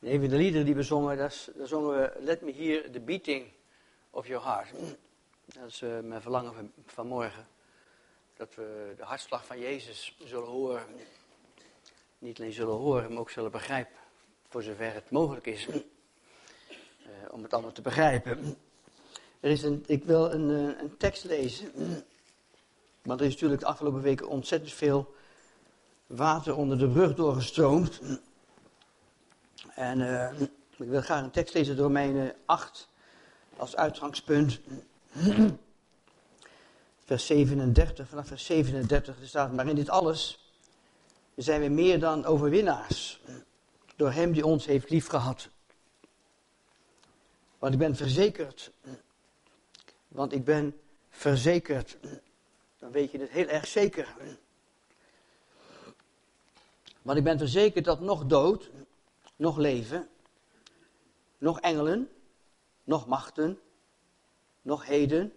Een van de liederen die we zongen, daar, zongen we Let me hear the beating of your heart. Dat is uh, mijn verlangen van, vanmorgen. Dat we de hartslag van Jezus zullen horen. Niet alleen zullen horen, maar ook zullen begrijpen. Voor zover het mogelijk is. Uh, om het allemaal te begrijpen. Er is een, ik wil een, eh, een tekst lezen. Want er is natuurlijk de afgelopen weken ontzettend veel water onder de brug doorgestroomd. En uh, ik wil graag een tekst lezen, Romeinen 8, als uitgangspunt. vers 37, vanaf vers 37 er staat, maar in dit alles zijn we meer dan overwinnaars. Door hem die ons heeft liefgehad. Want ik ben verzekerd. Want ik ben verzekerd. Dan weet je het heel erg zeker. Want ik ben verzekerd dat nog dood, nog leven, nog engelen, nog machten, nog heden,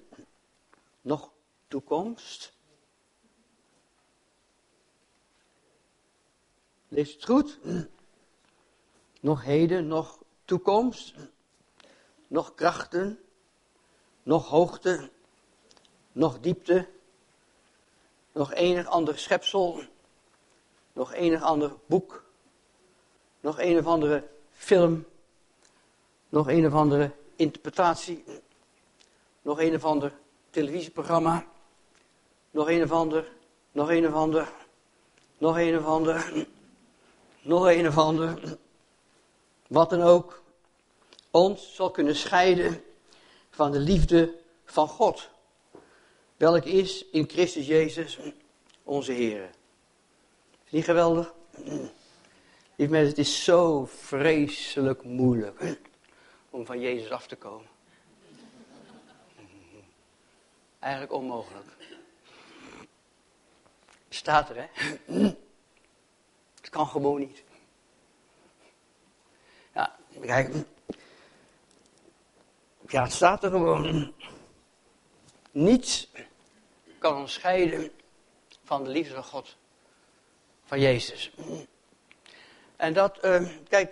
nog toekomst. Lees het goed? Nog heden, nog toekomst, nog krachten, nog hoogte, nog diepte, nog enig ander schepsel, nog enig ander boek, nog een of andere film, nog een of andere interpretatie, nog een of ander televisieprogramma, nog een of ander, nog een of ander, nog een of ander, nog een of ander, wat dan ook, ons zal kunnen scheiden van de liefde van God, welk is in Christus Jezus onze Heer. Is niet geweldig? Lieve mensen, het is zo vreselijk moeilijk om van Jezus af te komen. Eigenlijk onmogelijk. Staat er, hè? Het kan gewoon niet. Ja, kijk. Ja, het staat er gewoon. Niets kan ons scheiden van de liefde van God. Van Jezus. En dat, uh, kijk.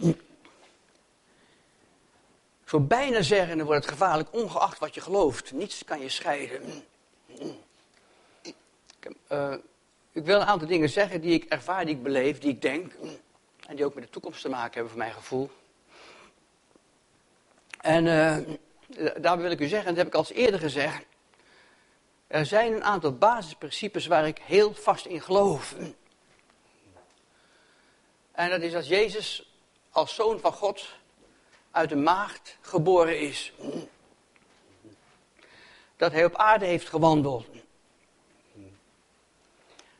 Ik zou bijna zeggen, dan wordt het gevaarlijk, ongeacht wat je gelooft. Niets kan je scheiden. Uh, ik wil een aantal dingen zeggen die ik ervaar, die ik beleef, die ik denk. En die ook met de toekomst te maken hebben, voor mijn gevoel. En uh, daar wil ik u zeggen, en dat heb ik al eerder gezegd. Er zijn een aantal basisprincipes waar ik heel vast in geloof. En dat is als Jezus als zoon van God uit de maagd geboren is. Dat hij op aarde heeft gewandeld.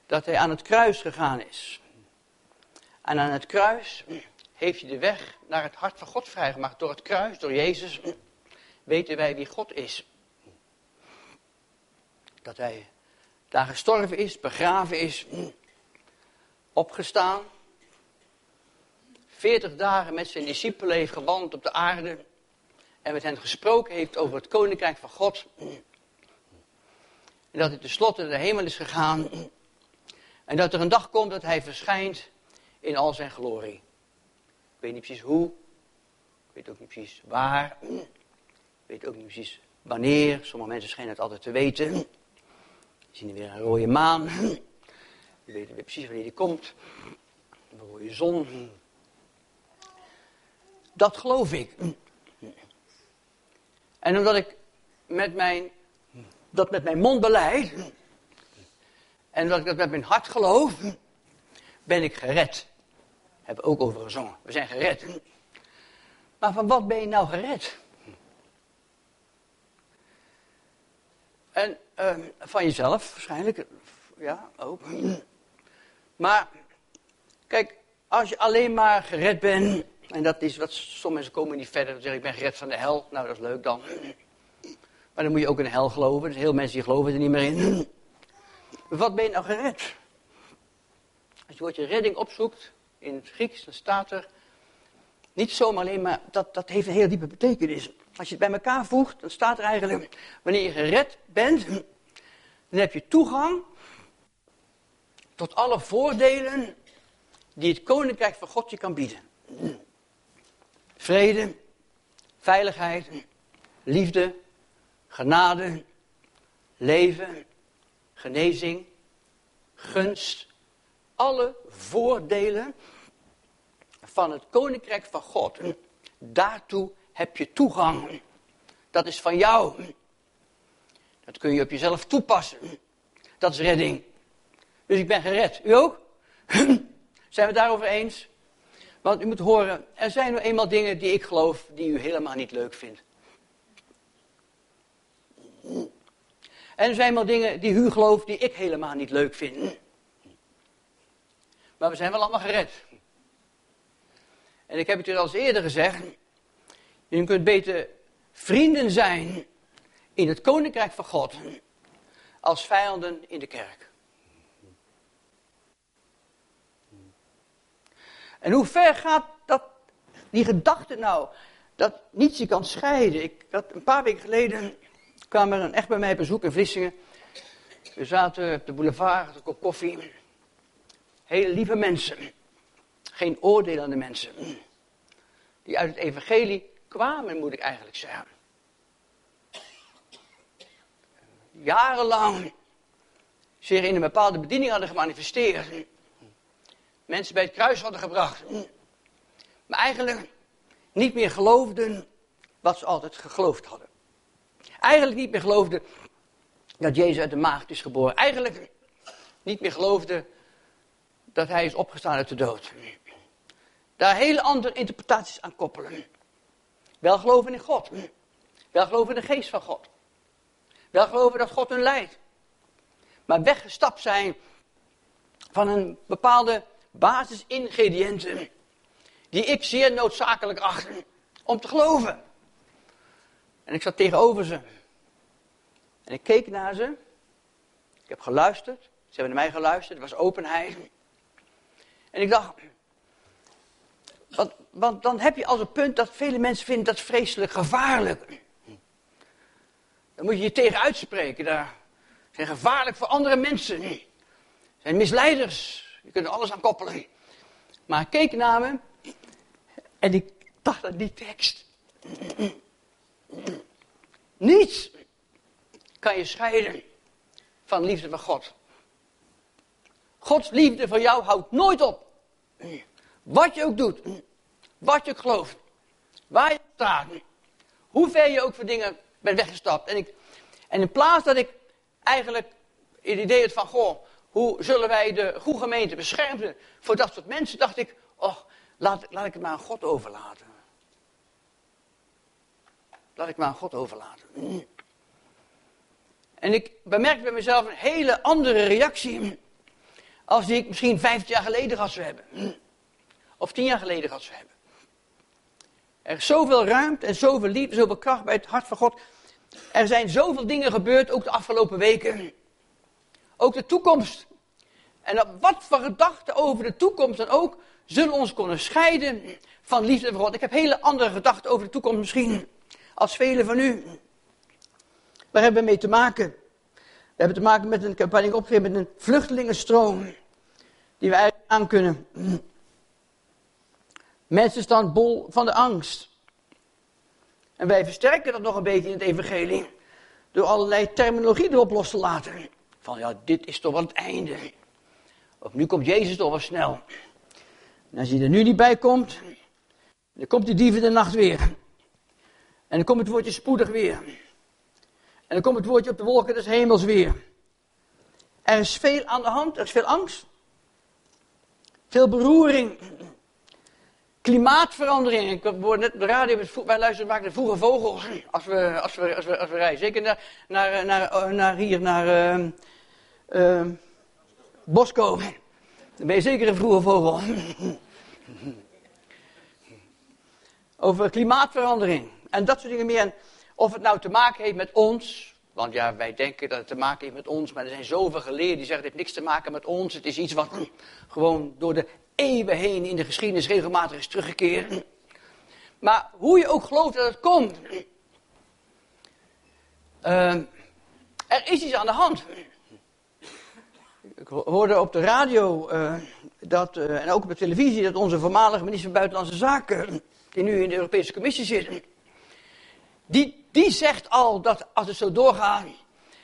Dat hij aan het kruis gegaan is. En aan het kruis heeft hij de weg naar het hart van God vrijgemaakt. Door het kruis, door Jezus, weten wij wie God is. Dat hij daar gestorven is, begraven is, opgestaan 40 dagen met zijn discipelen heeft gewandeld op de aarde. En met hen gesproken heeft over het koninkrijk van God. En dat hij tenslotte naar de hemel is gegaan. En dat er een dag komt dat hij verschijnt in al zijn glorie. Ik weet niet precies hoe. Ik weet ook niet precies waar. Ik weet ook niet precies wanneer. Sommige mensen schijnen het altijd te weten. We zien weer een rode maan. We weten weer precies wanneer die komt. Een rode zon. Dat geloof ik. En omdat ik met mijn, dat met mijn mond beleid, en omdat ik dat met mijn hart geloof, ben ik gered. We ook over gezongen. We zijn gered. Maar van wat ben je nou gered? En uh, van jezelf waarschijnlijk. Ja, ook. Maar, kijk, als je alleen maar gered bent en dat is wat sommige mensen komen niet verder. Dan zeggen ik ben gered van de hel. Nou, dat is leuk dan. Maar dan moet je ook in de hel geloven. Dus heel mensen die geloven er niet meer in. Wat ben je nou gered? Als je woordje redding opzoekt in het Grieks, dan staat er niet zomaar alleen maar, dat, dat heeft een heel diepe betekenis. Als je het bij elkaar voegt, dan staat er eigenlijk, wanneer je gered bent, dan heb je toegang tot alle voordelen die het koninkrijk van God je kan bieden. Vrede, veiligheid, liefde, genade, leven, genezing, gunst. Alle voordelen van het koninkrijk van God. Daartoe heb je toegang. Dat is van jou. Dat kun je op jezelf toepassen. Dat is redding. Dus ik ben gered. U ook? Zijn we het daarover eens? Want u moet horen, er zijn nu eenmaal dingen die ik geloof die u helemaal niet leuk vindt. En er zijn wel dingen die u gelooft die ik helemaal niet leuk vind. Maar we zijn wel allemaal gered. En ik heb het u al eens eerder gezegd. Je kunt beter vrienden zijn in het koninkrijk van God als vijanden in de kerk. En hoe ver gaat dat, die gedachte nou, dat niets je kan scheiden? Ik had een paar weken geleden, kwam er een echt bij mij bezoek in Vlissingen. We zaten op de boulevard, een kop koffie. Hele lieve mensen. Geen oordeel aan de mensen. Die uit het evangelie kwamen, moet ik eigenlijk zeggen. Jarenlang zich in een bepaalde bediening hadden gemanifesteerd. Mensen bij het kruis hadden gebracht. Maar eigenlijk niet meer geloofden wat ze altijd geloofd hadden. Eigenlijk niet meer geloofden dat Jezus uit de maagd is geboren. Eigenlijk niet meer geloofden dat hij is opgestaan uit de dood. Daar hele andere interpretaties aan koppelen. Wel geloven in God. Wel geloven in de geest van God. Wel geloven dat God hun leidt. Maar weggestapt zijn van een bepaalde basisingrediënten die ik zeer noodzakelijk acht om te geloven. En ik zat tegenover ze. En ik keek naar ze. Ik heb geluisterd. Ze hebben naar mij geluisterd. Er was openheid. En ik dacht, want, want dan heb je als een punt dat vele mensen vinden dat vreselijk gevaarlijk. Dan moet je je tegen uitspreken. Daar zijn gevaarlijk voor andere mensen. Zijn misleiders. Je kunt er alles aan koppelen. Maar ik keek naar me en ik dacht aan die tekst. Niets kan je scheiden van liefde van God. Gods liefde voor jou houdt nooit op. Wat je ook doet, wat je ook gelooft, waar je staat, hoe ver je ook voor dingen bent weggestapt. En, ik, en in plaats dat ik eigenlijk het idee had van, goh, hoe zullen wij de goede gemeente beschermen voor dat soort mensen, dacht ik, oh, laat, laat ik het maar aan God overlaten. Laat ik maar aan God overlaten. En ik bemerkte bij mezelf een hele andere reactie als die ik misschien vijftien jaar geleden had zou hebben. Of tien jaar geleden had zou hebben. Er is zoveel ruimte en zoveel liefde, zoveel kracht bij het hart van God. Er zijn zoveel dingen gebeurd, ook de afgelopen weken. Ook de toekomst. En wat voor gedachten over de toekomst dan ook, zullen ons kunnen scheiden van liefde voor God. Ik heb hele andere gedachten over de toekomst misschien, als velen van u. Waar hebben we mee te maken? We hebben te maken met een campagne opgegeven met een vluchtelingenstroom. Die we aan kunnen. Mensen staan bol van de angst. En wij versterken dat nog een beetje in het evangelie. Door allerlei terminologie erop los te laten. Van ja, dit is toch wel het einde. Of nu komt Jezus toch wel snel. En als hij er nu niet bij komt, dan komt die dieven de nacht weer. En dan komt het woordje spoedig weer. En dan komt het woordje op de wolken des hemels weer. Er is veel aan de hand, er is veel angst. Veel beroering. Klimaatverandering. Ik hoorde net op de radio, wij luisteren vaak de vroege vogels als we, als we, als we, als we rijden. Zeker naar, naar, naar, naar hier, naar uh, Bosco. Dan ben je zeker een vroege vogel. Over klimaatverandering. En dat soort dingen meer. En of het nou te maken heeft met ons. Want ja, wij denken dat het te maken heeft met ons. Maar er zijn zoveel geleerden die zeggen het heeft niks te maken met ons. Het is iets wat gewoon door de eeuwen heen in de geschiedenis regelmatig is teruggekeerd. Maar hoe je ook gelooft dat het komt. Uh, er is iets aan de hand. Ik hoorde op de radio uh, dat, eh, en ook op de televisie, dat onze voormalige minister van Buitenlandse Zaken, die nu in de Europese Commissie zit, die, die zegt al dat als het zo doorgaat,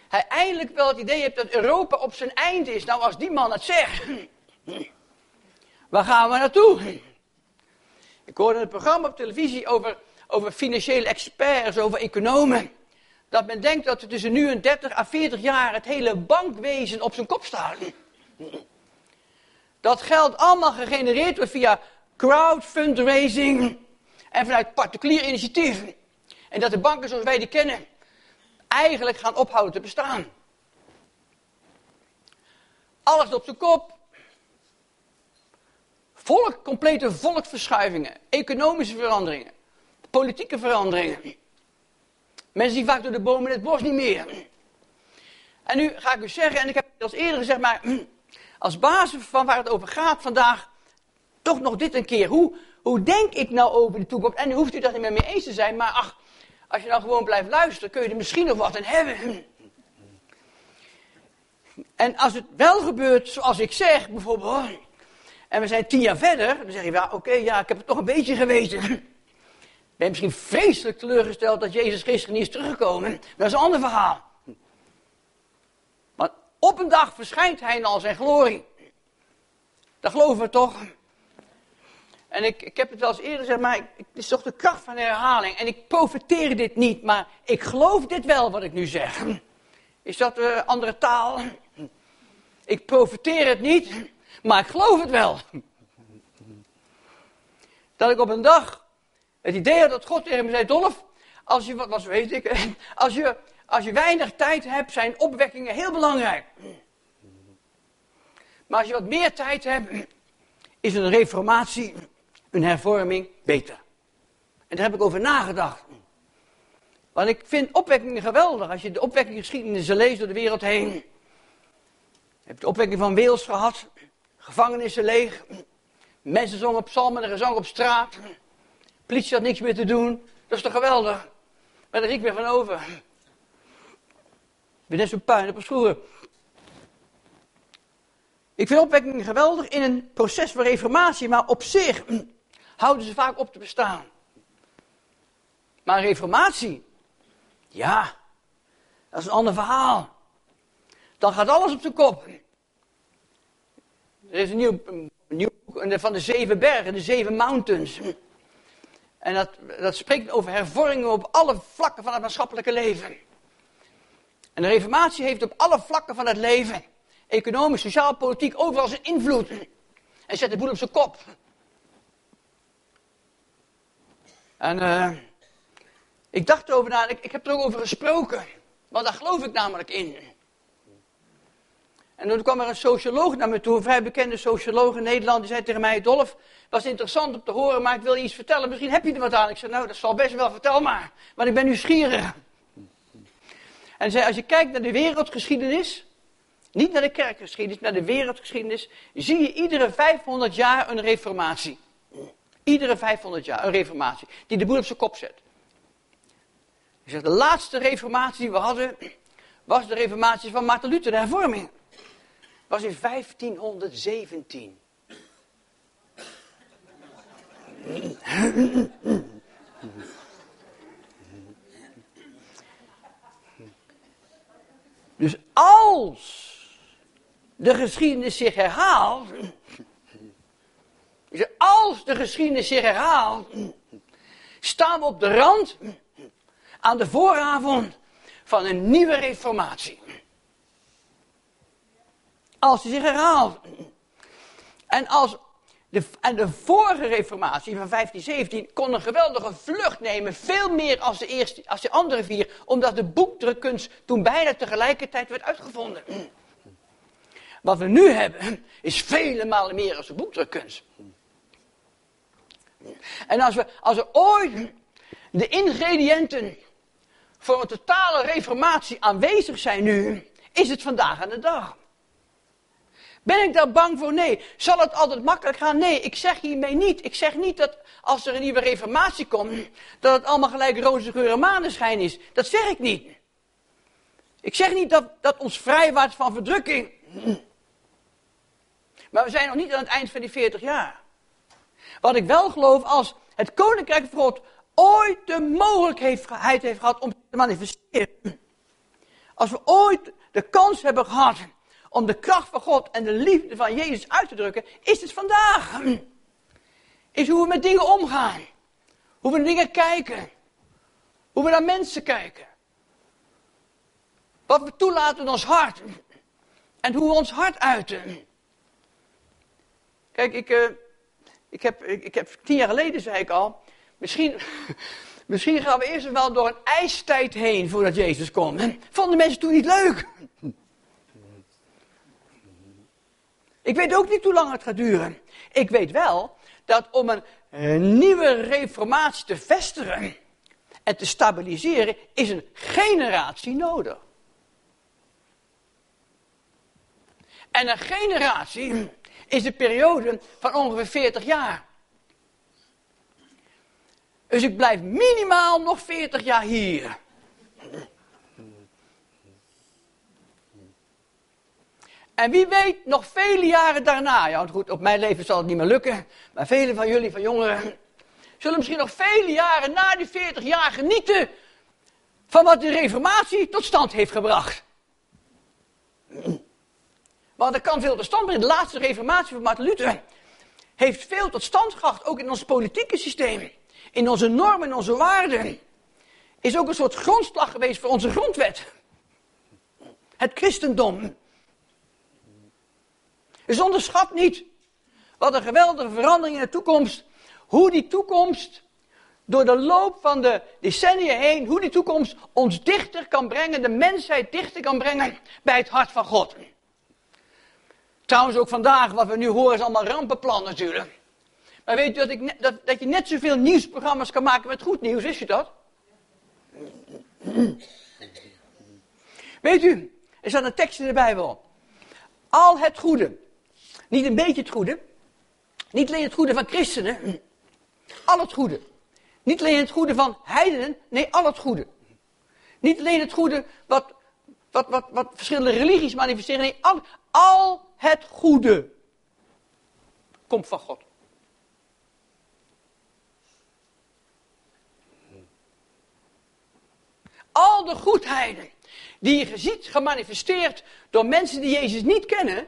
hij eindelijk wel het idee heeft dat Europa op zijn eind is. Nou, als die man het zegt, waar gaan we naartoe? Ik hoorde een programma op televisie over, over financiële experts, over economen. Dat men denkt dat er tussen nu en 30 à 40 jaar het hele bankwezen op zijn kop staat. Dat geld allemaal gegenereerd wordt via crowdfundraising en vanuit particulier initiatief. En dat de banken zoals wij die kennen eigenlijk gaan ophouden te bestaan. Alles op zijn kop. Volk, complete volksverschuivingen, economische veranderingen, politieke veranderingen. Mensen zien vaak door de bomen het bos niet meer. En nu ga ik u zeggen, en ik heb het al eerder gezegd, maar als basis van waar het over gaat vandaag, toch nog dit een keer. Hoe, hoe denk ik nou over de toekomst? En nu hoeft u dat niet meer mee eens te zijn, maar ach, als je nou gewoon blijft luisteren, kun je er misschien nog wat aan hebben. En als het wel gebeurt zoals ik zeg, bijvoorbeeld, en we zijn tien jaar verder, dan zeg je, ja, oké, ja, ik heb het toch een beetje geweten. Ben je misschien vreselijk teleurgesteld dat Jezus gisteren niet is teruggekomen? Dat is een ander verhaal. Want op een dag verschijnt hij in al zijn glorie. Dat geloven we toch? En ik, ik heb het wel eens eerder gezegd, maar het is toch de kracht van de herhaling. En ik profiteer dit niet, maar ik geloof dit wel wat ik nu zeg. Is dat een andere taal? Ik profiteer het niet, maar ik geloof het wel. Dat ik op een dag het idee dat God tegen me zei, Dolf, als je, wat was weet ik, als je, als je weinig tijd hebt, zijn opwekkingen heel belangrijk. Maar als je wat meer tijd hebt, is een reformatie een hervorming beter. En daar heb ik over nagedacht. Want ik vind opwekkingen geweldig. Als je de opwekkingsgeschiedenissen leest door de wereld heen. Je hebt de opwekking van Wales gehad. Gevangenissen leeg. Mensen zongen psalmen en gezang op straat. Politie had niks meer te doen. Dat is toch geweldig? Maar daar riek ik weer van over. Ik ben net zo'n puin op een schoenen. Ik vind opwekking geweldig in een proces van reformatie, maar op zich houden ze vaak op te bestaan. Maar reformatie, ja, dat is een ander verhaal. Dan gaat alles op zijn kop. Er is een nieuw, een nieuw boek van de zeven bergen, de zeven mountains. En dat, dat spreekt over hervormingen op alle vlakken van het maatschappelijke leven. En de reformatie heeft op alle vlakken van het leven, economisch, sociaal, politiek, overal zijn invloed. En zet de boel op zijn kop. En uh, ik dacht erover na, ik, ik heb er ook over gesproken. Want daar geloof ik namelijk in. En toen kwam er een socioloog naar me toe, een vrij bekende socioloog in Nederland. Die zei tegen mij, Dolf, was interessant om te horen, maar ik wil je iets vertellen. Misschien heb je er wat aan. Ik zei, nou, dat zal best wel, vertel maar. Want ik ben nieuwsgierig. En zei, als je kijkt naar de wereldgeschiedenis, niet naar de kerkgeschiedenis, naar de wereldgeschiedenis, zie je iedere 500 jaar een reformatie. Iedere 500 jaar een reformatie. Die de boel op zijn kop zet. Hij zegt, de laatste reformatie die we hadden, was de reformatie van Maarten Luther, de hervorming. Was in 1517. Dus als de geschiedenis zich herhaalt, dus als de geschiedenis zich herhaalt, staan we op de rand aan de vooravond van een nieuwe reformatie. Als die zich herhaalt. En als de, en de vorige reformatie van 1517 kon een geweldige vlucht nemen, veel meer als de, eerste, als de andere vier, omdat de boekdrukkunst toen bijna tegelijkertijd werd uitgevonden. Wat we nu hebben, is vele malen meer als de boekdrukkunst. En als, we, als er ooit de ingrediënten voor een totale reformatie aanwezig zijn nu, is het vandaag aan de dag. Ben ik daar bang voor? Nee. Zal het altijd makkelijk gaan? Nee. Ik zeg hiermee niet. Ik zeg niet dat als er een nieuwe reformatie komt, dat het allemaal gelijk roze geur en maneschijn is. Dat zeg ik niet. Ik zeg niet dat, dat ons vrijwaart van verdrukking. Maar we zijn nog niet aan het eind van die 40 jaar. Wat ik wel geloof, als het koninkrijk van God ooit de mogelijkheid heeft gehad om te manifesteren. Als we ooit de kans hebben gehad om de kracht van God en de liefde van Jezus uit te drukken, is het vandaag. Is hoe we met dingen omgaan. Hoe we naar dingen kijken. Hoe we naar mensen kijken. Wat we toelaten in ons hart. En hoe we ons hart uiten. Kijk, ik, uh, ik, heb, ik, ik, heb tien jaar geleden, zei ik al, misschien, misschien gaan we eerst wel door een ijstijd heen voordat Jezus komt. Vonden mensen toen niet leuk? Ik weet ook niet hoe lang het gaat duren. Ik weet wel dat om een nieuwe reformatie te vestigen en te stabiliseren, is een generatie nodig. En een generatie is de periode van ongeveer 40 jaar. Dus ik blijf minimaal nog 40 jaar hier. En wie weet, nog vele jaren daarna, ja goed, op mijn leven zal het niet meer lukken, maar vele van jullie, van jongeren, zullen misschien nog vele jaren na die 40 jaar genieten van wat de reformatie tot stand heeft gebracht. Want er kan veel tot stand brengen. De laatste reformatie van Martin Luther heeft veel tot stand gebracht, ook in ons politieke systeem, in onze normen, in onze waarden. Is ook een soort grondslag geweest voor onze grondwet. Het christendom. Dus onderschat niet wat een geweldige verandering in de toekomst, hoe die toekomst door de loop van de decennia heen, hoe die toekomst ons dichter kan brengen, de mensheid dichter kan brengen bij het hart van God. Trouwens ook vandaag, wat we nu horen, is allemaal rampenplan natuurlijk. Maar weet u dat, ik dat, dat je net zoveel nieuwsprogramma's kan maken met goed nieuws, wist je dat? Weet u, er staat een tekst in de Bijbel. Al het goede niet een beetje het goede. Niet alleen het goede van christenen. Al het goede. Niet alleen het goede van heidenen. Nee, al het goede. Niet alleen het goede wat, wat, wat, wat verschillende religies manifesteren. Nee, al, al het goede komt van God. Al de goedheden die je ziet gemanifesteerd door mensen die Jezus niet kennen,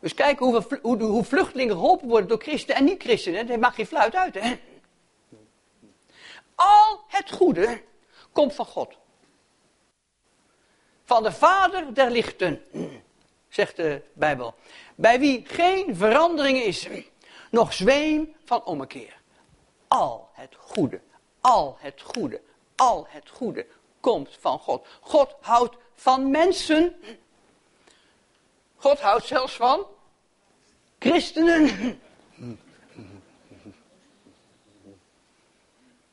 dus kijken hoe, hoe, hoe vluchtelingen geholpen worden door christenen en niet-christenen. Dat maakt geen fluit uit, hè. Al het goede komt van God. Van de Vader der lichten, zegt de Bijbel. Bij wie geen verandering is, nog zweem van ommekeer. Al het goede, al het goede, al het goede komt van God. God houdt van mensen God houdt zelfs van christenen.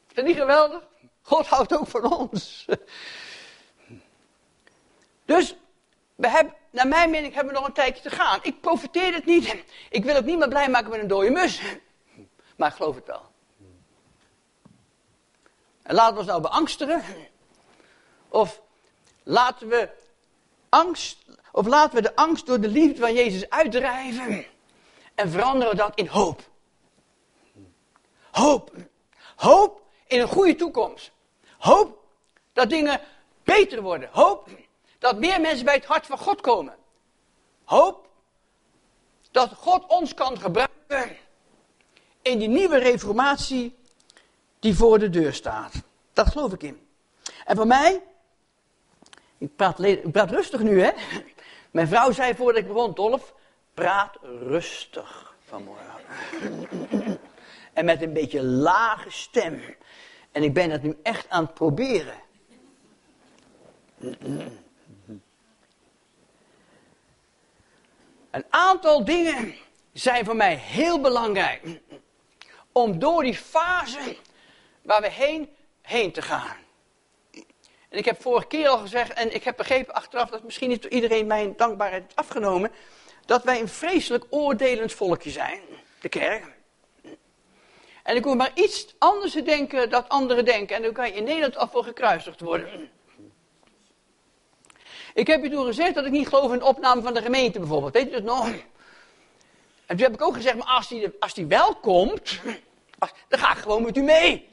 Is dat niet geweldig? God houdt ook van ons. Dus, we hebben, naar mijn mening hebben we nog een tijdje te gaan. Ik profiteer het niet. Ik wil ook niet meer blij maken met een dode mus. Maar ik geloof het wel. En laten we ons nou beangstigen. Of laten we angst of laten we de angst door de liefde van Jezus uitdrijven en veranderen dat in hoop. Hoop. Hoop in een goede toekomst. Hoop dat dingen beter worden. Hoop dat meer mensen bij het hart van God komen. Hoop dat God ons kan gebruiken in die nieuwe reformatie die voor de deur staat. Dat geloof ik in. En voor mij, ik praat, ik praat rustig nu hè, mijn vrouw zei voordat ik begon, Dolf, praat rustig vanmorgen. en met een beetje lage stem. En ik ben het nu echt aan het proberen. Een aantal dingen zijn voor mij heel belangrijk. Om door die fase waar we heen, heen te gaan. En ik heb vorige keer al gezegd, en ik heb begrepen achteraf dat misschien niet iedereen mijn dankbaarheid heeft afgenomen, dat wij een vreselijk oordelend volkje zijn, de kerk. En ik hoef maar iets anders te denken dat anderen denken, en dan kan je in Nederland al voor gekruisigd worden. Ik heb je toen gezegd dat ik niet geloof in de opname van de gemeente bijvoorbeeld, weet je dat nog? En toen heb ik ook gezegd, maar als die, als die wel komt, dan ga ik gewoon met u mee.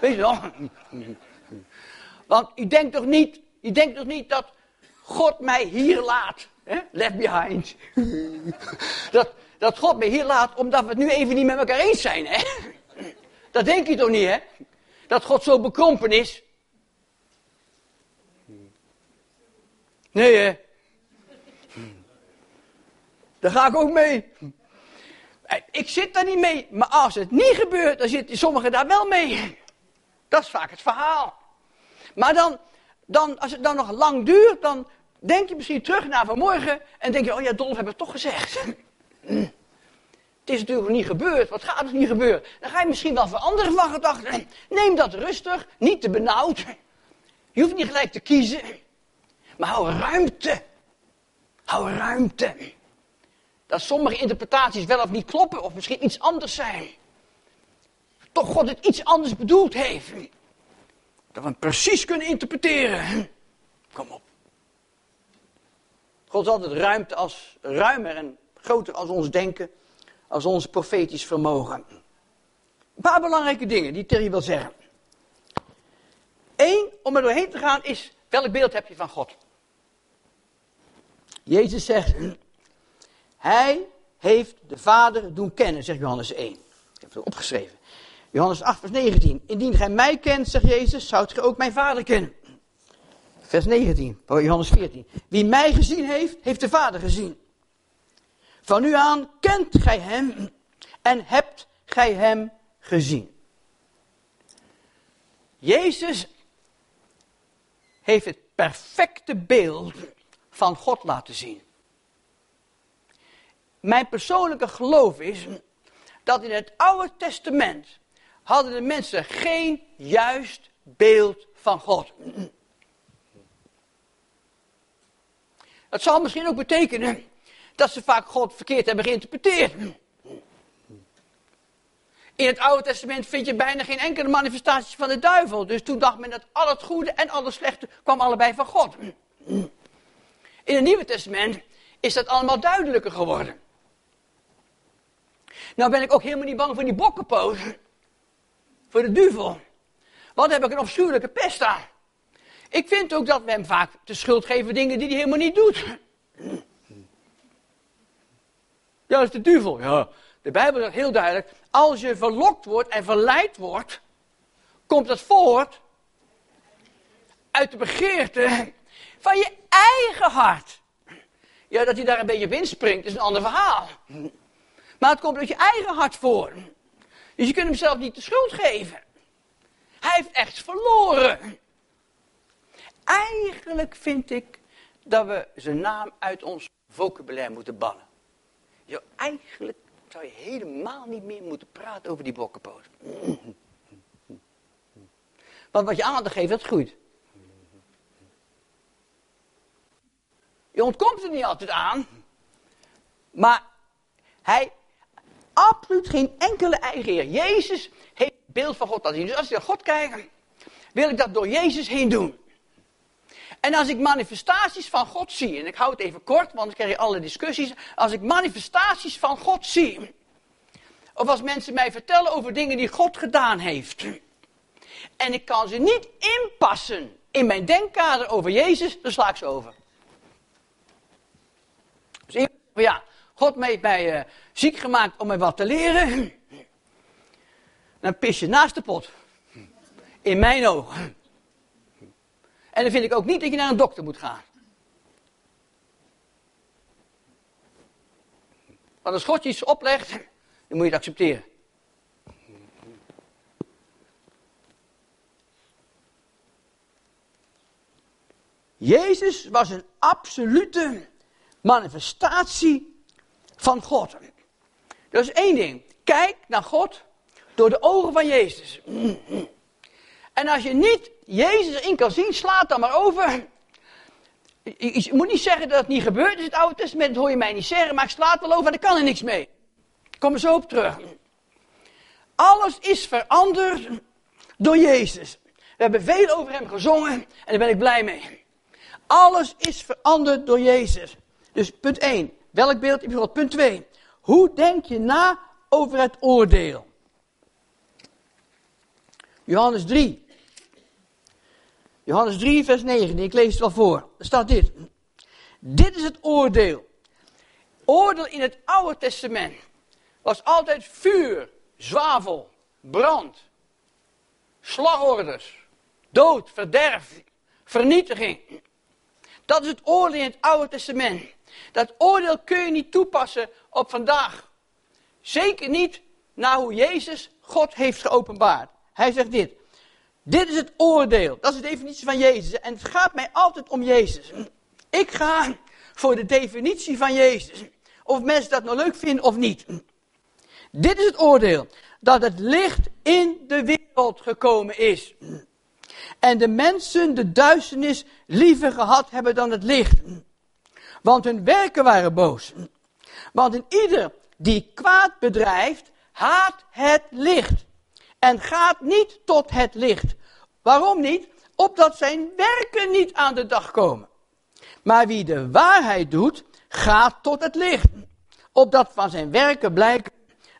Weet je wel? Want u denkt toch niet, u denkt toch niet dat God mij hier laat? Hè? Left behind. dat, dat God mij hier laat omdat we het nu even niet met elkaar eens zijn. Hè? Dat denk je toch niet, hè? Dat God zo bekrompen is. Nee, hè? Daar ga ik ook mee. Ik zit daar niet mee, maar als het niet gebeurt, dan zitten sommigen daar wel mee. Dat is vaak het verhaal. Maar dan, dan, als het dan nog lang duurt, dan denk je misschien terug naar vanmorgen en denk je, oh ja, Dolf heb het toch gezegd. Het is natuurlijk niet gebeurd. Wat gaat er niet gebeuren? Dan ga je misschien wel veranderen van gedachten. Neem dat rustig, niet te benauwd. Je hoeft niet gelijk te kiezen. Maar hou ruimte. Hou ruimte. Dat sommige interpretaties wel of niet kloppen, of misschien iets anders zijn. Toch God het iets anders bedoeld heeft. Dat we hem precies kunnen interpreteren. Kom op. God is altijd ruimte als, ruimer en groter als ons denken, als ons profetisch vermogen. Een paar belangrijke dingen die Terry wil zeggen. Eén, om er doorheen te gaan, is welk beeld heb je van God? Jezus zegt, hij heeft de Vader doen kennen, zegt Johannes 1. Ik heb het opgeschreven. Johannes 8, vers 19. Indien gij mij kent, zegt Jezus, zoudt gij ook mijn Vader kennen. Vers 19, Johannes 14. Wie mij gezien heeft, heeft de Vader gezien. Van nu aan kent gij hem en hebt gij hem gezien. Jezus heeft het perfecte beeld van God laten zien. Mijn persoonlijke geloof is dat in het Oude Testament hadden de mensen geen juist beeld van God. Dat zal misschien ook betekenen dat ze vaak God verkeerd hebben geïnterpreteerd. In het Oude Testament vind je bijna geen enkele manifestatie van de duivel. Dus toen dacht men dat al het goede en al het slechte kwam allebei van God. In het Nieuwe Testament is dat allemaal duidelijker geworden. Nou ben ik ook helemaal niet bang voor die bokkenpoot. Voor de duivel. Dan heb ik een afschuwelijke pest aan. Ik vind ook dat we hem vaak de schuld geven dingen die hij helemaal niet doet. Ja, dat is de duivel. Ja, de Bijbel zegt heel duidelijk, als je verlokt wordt en verleid wordt, komt dat voort uit de begeerte van je eigen hart. Ja, dat hij daar een beetje op inspringt, is een ander verhaal. Maar het komt uit je eigen hart voor. Dus je kunt hem zelf niet de schuld geven. Hij heeft echt verloren. Eigenlijk vind ik dat we zijn naam uit ons vocabulaire moeten bannen. Jo, eigenlijk zou je helemaal niet meer moeten praten over die bokkenpoot. Want wat je aandacht geeft, dat groeit. Je ontkomt er niet altijd aan. Maar hij absoluut geen enkele eigen eer. Jezus heeft het beeld van God laten zien. Dus als je naar God kijkt, wil ik dat door Jezus heen doen. En als ik manifestaties van God zie, en ik hou het even kort, want dan krijg je alle discussies. Als ik manifestaties van God zie, of als mensen mij vertellen over dingen die God gedaan heeft, en ik kan ze niet inpassen in mijn denkkader over Jezus, dan sla ik ze over. Dus ja, God heeft mij uh, ziek gemaakt om mij wat te leren. Dan pis je naast de pot. In mijn ogen. En dan vind ik ook niet dat je naar een dokter moet gaan. Want als God je iets oplegt, dan moet je het accepteren. Jezus was een absolute manifestatie van God. Dat is één ding. Kijk naar God door de ogen van Jezus. En als je niet Jezus erin kan zien, slaat dan maar over. Je, moet niet zeggen dat het niet gebeurd is in het Oude Testament, dat hoor je mij niet zeggen, maar ik sla het wel over en daar kan er niks mee. Ik kom er zo op terug. Alles is veranderd door Jezus. We hebben veel over hem gezongen en daar ben ik blij mee. Alles is veranderd door Jezus. Dus punt 1. Welk beeld heb je God? Punt 2. Hoe denk je na over het oordeel? Johannes 3. Johannes 3, vers 9. Ik lees het wel voor. Er staat dit. Dit is het oordeel. Oordeel in het Oude Testament was altijd vuur, zwavel, brand, slagorders, dood, verderf, vernietiging. Dat is het oordeel in het Oude Testament. Dat oordeel kun je niet toepassen op vandaag. Zeker niet naar hoe Jezus God heeft geopenbaard. Hij zegt dit. Dit is het oordeel. Dat is de definitie van Jezus. En het gaat mij altijd om Jezus. Ik ga voor de definitie van Jezus. Of mensen dat nou leuk vinden of niet. Dit is het oordeel. Dat het licht in de wereld gekomen is. En de mensen de duisternis liever gehad hebben dan het licht. Want hun werken waren boos. Want in ieder die kwaad bedrijft, haat het licht. En gaat niet tot het licht. Waarom niet? Opdat zijn werken niet aan de dag komen. Maar wie de waarheid doet, gaat tot het licht. Opdat van zijn werken blijkt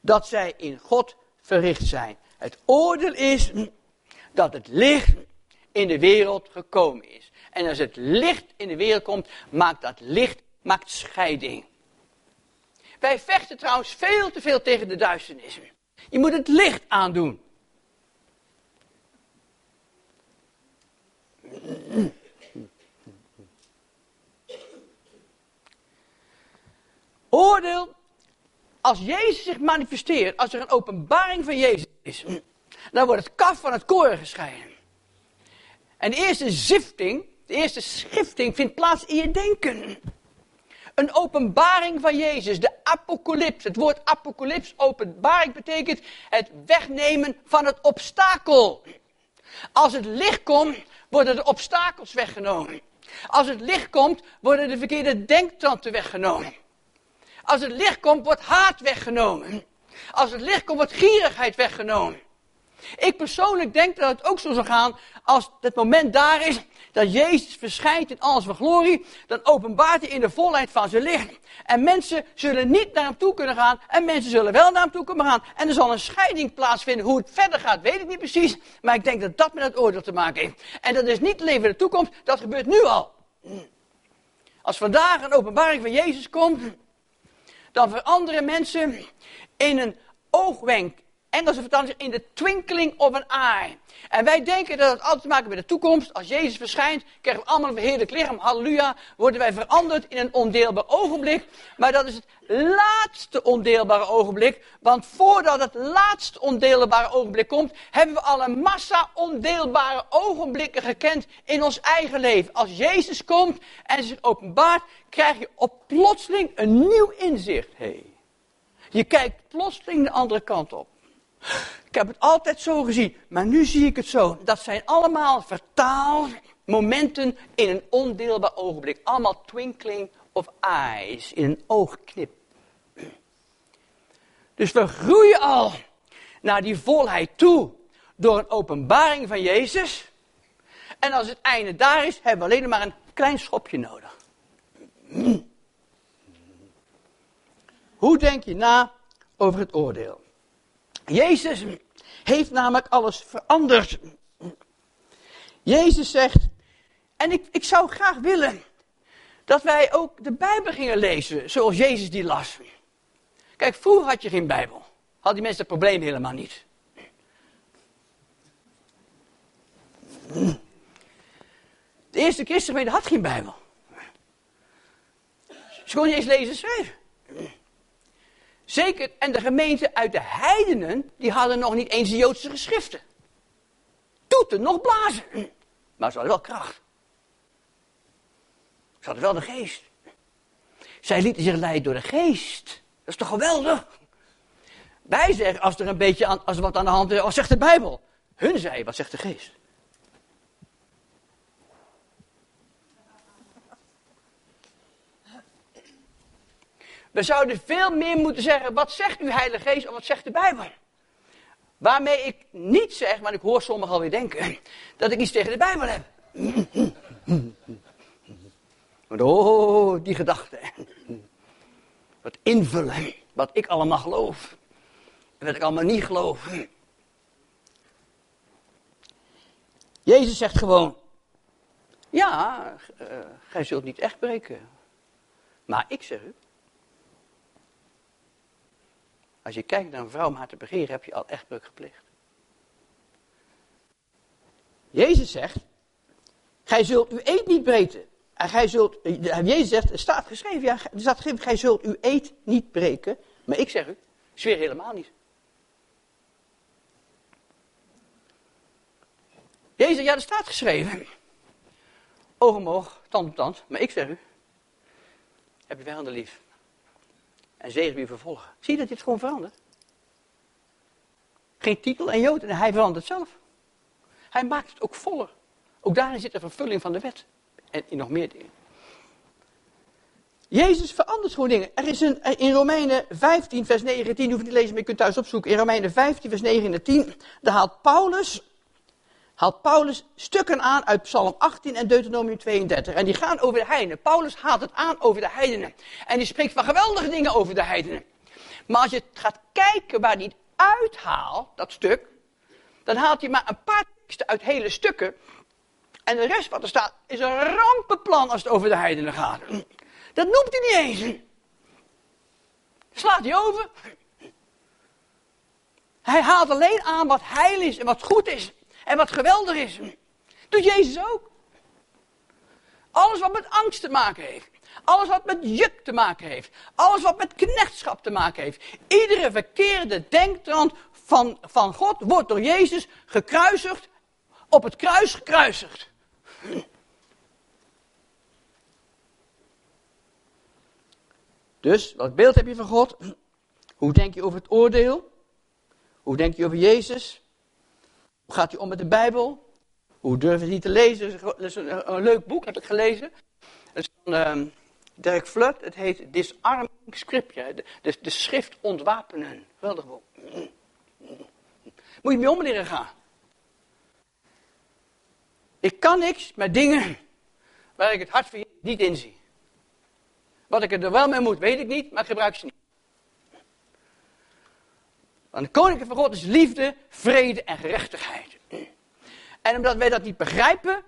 dat zij in God verricht zijn. Het oordeel is dat het licht in de wereld gekomen is. En als het licht in de wereld komt, maakt dat licht maakt scheiding. Wij vechten trouwens veel te veel tegen de duisternis. Je moet het licht aandoen. Oordeel, als Jezus zich manifesteert, als er een openbaring van Jezus is, dan wordt het kaf van het koren gescheiden. En de eerste zifting, de eerste schifting vindt plaats in je denken. Een openbaring van Jezus, de apocalyps. Het woord apocalyps, openbaring, betekent het wegnemen van het obstakel. Als het licht komt, worden de obstakels weggenomen. Als het licht komt, worden de verkeerde denktanten weggenomen. Als het licht komt, wordt haat weggenomen. Als het licht komt, wordt gierigheid weggenomen. Ik persoonlijk denk dat het ook zo zal gaan als het moment daar is dat Jezus verschijnt in alles van glorie, dan openbaart hij in de volheid van zijn licht. En mensen zullen niet naar hem toe kunnen gaan en mensen zullen wel naar hem toe kunnen gaan. En er zal een scheiding plaatsvinden. Hoe het verder gaat, weet ik niet precies. Maar ik denk dat dat met het oordeel te maken heeft. En dat is niet leven in de toekomst, dat gebeurt nu al. Als vandaag een openbaring van Jezus komt, dan veranderen mensen in een oogwenk Engelse vertaling in de twinkling of an eye. En wij denken dat het altijd te maken met de toekomst. Als Jezus verschijnt, krijgen we allemaal een verheerlijk lichaam. Halleluja. Worden wij veranderd in een ondeelbaar ogenblik. Maar dat is het laatste ondeelbare ogenblik. Want voordat het laatste ondeelbare ogenblik komt, hebben we al een massa ondeelbare ogenblikken gekend in ons eigen leven. Als Jezus komt en zich openbaart, krijg je op plotseling een nieuw inzicht. Hey. Je kijkt plotseling de andere kant op. Ik heb het altijd zo gezien, maar nu zie ik het zo. Dat zijn allemaal vertaalmomenten in een ondeelbaar ogenblik. Allemaal twinkling of eyes, in een oogknip. Dus we groeien al naar die volheid toe door een openbaring van Jezus. En als het einde daar is, hebben we alleen maar een klein schopje nodig. Hoe denk je na over het oordeel? Jezus heeft namelijk alles veranderd. Jezus zegt, en ik, ik zou graag willen dat wij ook de Bijbel gingen lezen zoals Jezus die las. Kijk, vroeger had je geen Bijbel. Had die mensen dat probleem helemaal niet. De eerste christengemeente had geen Bijbel. Ze konden niet eens lezen en schrijven. Zeker, en de gemeenten uit de heidenen, die hadden nog niet eens de Joodse geschriften. Toeten, nog blazen. Maar ze hadden wel kracht. Ze hadden wel de geest. Zij lieten zich leiden door de geest. Dat is toch geweldig? Wij zeggen, als er een beetje als wat aan de hand is, wat zegt de Bijbel? Hun zei, wat zegt de geest? We zouden veel meer moeten zeggen, wat zegt uw Heilige Geest of wat zegt de Bijbel? Waarmee ik niet zeg, maar ik hoor sommigen alweer denken, dat ik iets tegen de Bijbel heb. Want oh, die gedachte. Wat invullen. Wat ik allemaal geloof. En wat ik allemaal niet geloof. Jezus zegt gewoon, ja, uh, gij zult niet echt breken. Maar ik zeg u, als je kijkt naar een vrouw om te begeren, heb je al echtbreuk gepleegd. Jezus zegt, gij zult uw eet niet breken. En gij zult, Jezus zegt, er staat geschreven, ja, er staat geschreven, gij zult uw eet niet breken. Maar ik zeg u, zweer helemaal niet. Jezus, ja, er staat geschreven. Oog om oog, tand om tand. Maar ik zeg u, heb je vijanden lief. En zegen wie vervolgen. Zie je dat dit gewoon verandert? Geen titel en jood en hij verandert zelf. Hij maakt het ook voller. Ook daarin zit de vervulling van de wet. En in nog meer dingen. Jezus verandert gewoon dingen. Er is een, in Romeinen 15, vers 9 en 10, hoef niet te lezen, maar je kunt thuis opzoeken. In Romeinen 15, vers 9 en 10, daar haalt Paulus haalt Paulus stukken aan uit Psalm 18 en Deuteronomium 32. En die gaan over de heidenen. Paulus haalt het aan over de heidenen. En die spreekt van geweldige dingen over de heidenen. Maar als je gaat kijken waar hij het uithaalt, dat stuk, dan haalt hij maar een paar teksten uit hele stukken. En de rest wat er staat is een rampenplan als het over de heidenen gaat. Dat noemt hij niet eens. Slaat hij over. Hij haalt alleen aan wat heil is en wat goed is. En wat geweldig is, doet Jezus ook. Alles wat met angst te maken heeft. Alles wat met juk te maken heeft. Alles wat met knechtschap te maken heeft. Iedere verkeerde denktrand van, van God wordt door Jezus gekruisigd. Op het kruis gekruisigd. Dus, wat beeld heb je van God? Hoe denk je over het oordeel? Hoe denk je over Jezus? Hoe gaat hij om met de Bijbel? Hoe durf je niet te lezen? Dat is een, leuk boek, heb ik gelezen. Dat is van uh, Dirk Flut. Het heet Disarming Scripture. De, schrift ontwapenen. Geweldig boek. Moet je mee om leren gaan. Ik kan niks met dingen waar ik het hart van niet in zie. Wat ik er wel mee moet, weet ik niet, maar ik gebruik ze niet. Want de koninkrijk van God is liefde, vrede en gerechtigheid. En omdat wij dat niet begrijpen,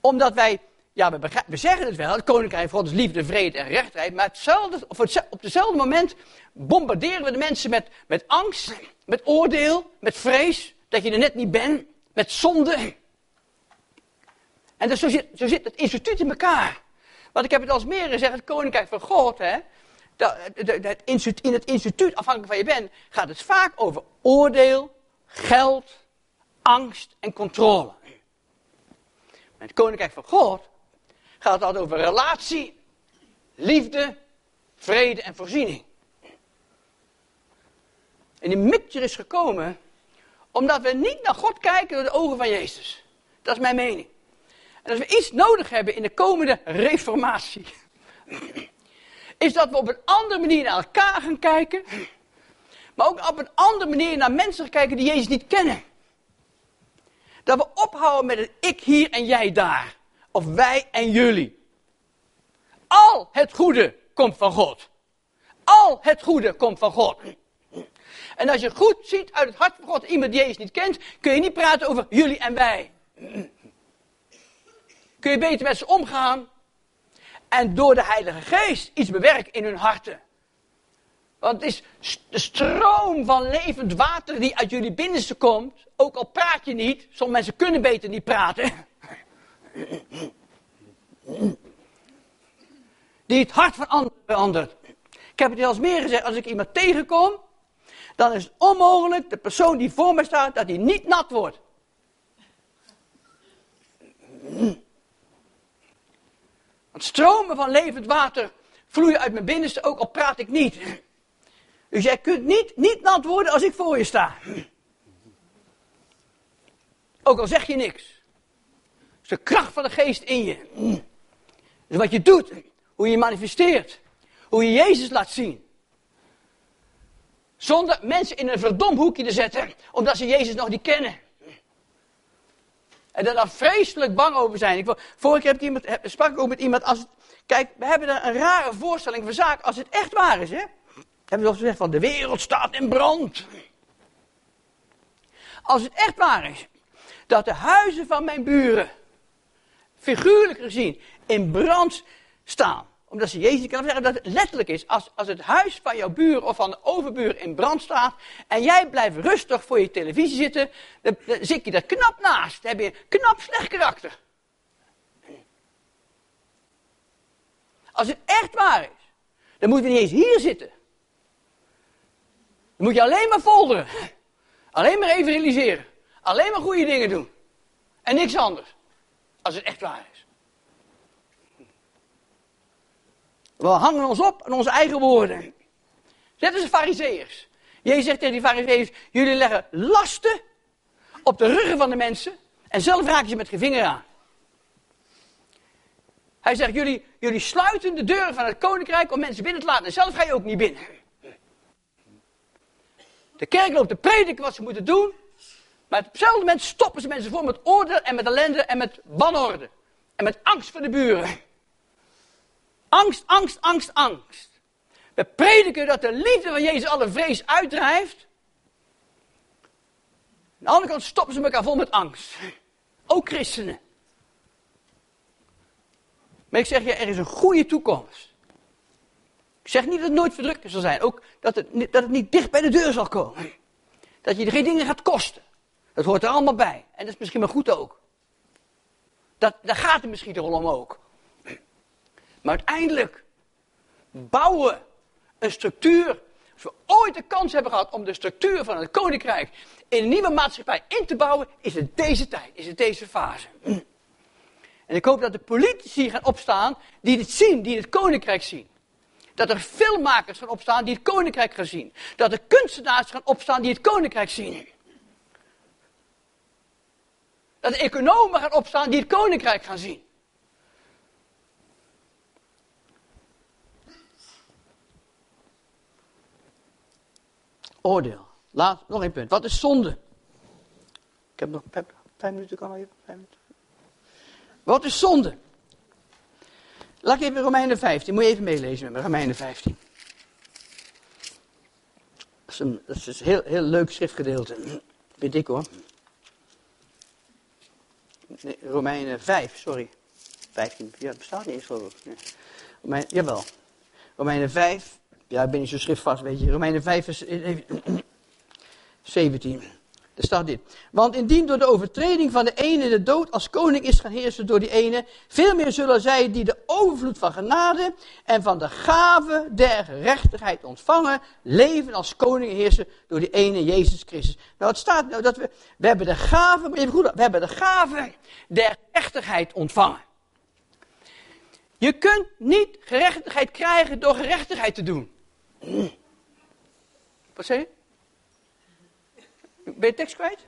omdat wij, ja, we, we zeggen het wel, het koninkrijk van God is liefde, vrede en gerechtigheid, maar hetzelfde, op hetzelfde moment bombarderen we de mensen met, met angst, met oordeel, met vrees, dat je er net niet bent, met zonde. En dus zo, zit, zo zit het instituut in elkaar. Want ik heb het als meer gezegd, het koninkrijk van God, hè, in het instituut, afhankelijk van je bent, gaat het vaak over oordeel, geld, angst en controle. Met het koninkrijk van God gaat het altijd over relatie, liefde, vrede en voorziening. En die mixture is gekomen omdat we niet naar God kijken door de ogen van Jezus. Dat is mijn mening. En als we iets nodig hebben in de komende reformatie, is dat we op een andere manier naar elkaar gaan kijken. Maar ook op een andere manier naar mensen gaan kijken die Jezus niet kennen. Dat we ophouden met het ik hier en jij daar. Of wij en jullie. Al het goede komt van God. Al het goede komt van God. En als je goed ziet uit het hart van God iemand die Jezus niet kent, kun je niet praten over jullie en wij. Kun je beter met ze omgaan en door de Heilige Geest iets bewerken in hun harten. Want het is de stroom van levend water die uit jullie binnenste komt, ook al praat je niet, sommige mensen kunnen beter niet praten. Die het hart van anderen verandert. Ik heb het al eens meer gezegd, als ik iemand tegenkom, dan is het onmogelijk, de persoon die voor me staat, dat hij niet nat wordt. Stromen van levend water vloeien uit mijn binnenste, ook al praat ik niet. Dus jij kunt niet, niet nat worden als ik voor je sta. Ook al zeg je niks. Het is de kracht van de geest in je. Dus wat je doet, hoe je manifesteert, hoe je Jezus laat zien. Zonder mensen in een verdom hoekje te zetten, omdat ze Jezus nog niet kennen. En daar vreselijk bang over zijn. Ik, vorige keer heb ik iemand, sprak ik ook met iemand. Als kijk, we hebben daar een rare voorstelling van zaak als het echt waar is. Hè? hebben we gezegd van de wereld staat in brand. Als het echt waar is dat de huizen van mijn buren, figuurlijk gezien, in brand staan. Omdat ze Jezus kan zeggen dat het letterlijk is. Als, als het huis van jouw buur of van de overbuur in brand staat. en jij blijft rustig voor je televisie zitten. dan, zit je er knap naast. Dan heb je knap slecht karakter. Als het echt waar is, dan moeten we niet eens hier zitten. Dan moet je alleen maar folderen. Alleen maar even realiseren. Alleen maar goede dingen doen. En niks anders. Als het echt waar is. We hangen ons op aan onze eigen woorden. Net als de fariseeërs. Jezus zegt tegen die fariseeërs, jullie leggen lasten op de ruggen van de mensen en zelf raken ze met geen vinger aan. Hij zegt, jullie, jullie sluiten de deuren van het koninkrijk om mensen binnen te laten en zelf ga je ook niet binnen. De kerk loopt te prediken wat ze moeten doen, maar op hetzelfde moment stoppen ze mensen voor met oordeel en met ellende en met wanorde. En met angst voor de buren. Angst, angst, angst, angst. We prediken dat de liefde van Jezus alle vrees uitdrijft. Aan de andere kant stoppen ze elkaar vol met angst. Ook christenen. Maar ik zeg je, er is een goede toekomst. Ik zeg niet dat het nooit verdrukken zal zijn. Ook dat het, dat het niet dicht bij de deur zal komen. Dat je er geen dingen gaat kosten. Dat hoort er allemaal bij. En dat is misschien maar goed ook. Dat, daar gaat het misschien toch om ook. Maar uiteindelijk bouwen een structuur. Als we ooit de kans hebben gehad om de structuur van het koninkrijk in een nieuwe maatschappij in te bouwen, is het deze tijd, is het deze fase. En ik hoop dat de politici gaan opstaan die dit zien, die het koninkrijk zien. Dat er filmmakers gaan opstaan die het koninkrijk gaan zien. Dat er kunstenaars gaan opstaan die het koninkrijk zien. Dat de economen gaan opstaan die het koninkrijk gaan zien. Oordeel. Laat, nog één punt. Wat is zonde? Ik heb nog vijf minuten, kan al even. Vijf minuten. Wat is zonde? Laat ik even Romeinen 15. Moet je even meelezen met me, Romeinen 15. Dat is een, dat is een heel, heel leuk schriftgedeelte. Weet ik hoor. Nee, Romeinen 5, sorry. 15. Ja, het bestaat niet eens geloof ik. Nee. Romein, jawel. Romeinen 5. Ja, ik ben niet zo schriftvast, weet je. Romeinen 5 is 17. Er staat dit. Want indien door de overtreding van de ene de dood als koning is gaan heersen door die ene, veel meer zullen zij die de overvloed van genade en van de gave der gerechtigheid ontvangen, leven als koning heersen door die ene Jezus Christus. Nou, het staat nou dat we, we hebben de gave, even goed, we hebben de gave der gerechtigheid ontvangen. Je kunt niet gerechtigheid krijgen door gerechtigheid te doen. Wat zeg je? Ben je tekst kwijt?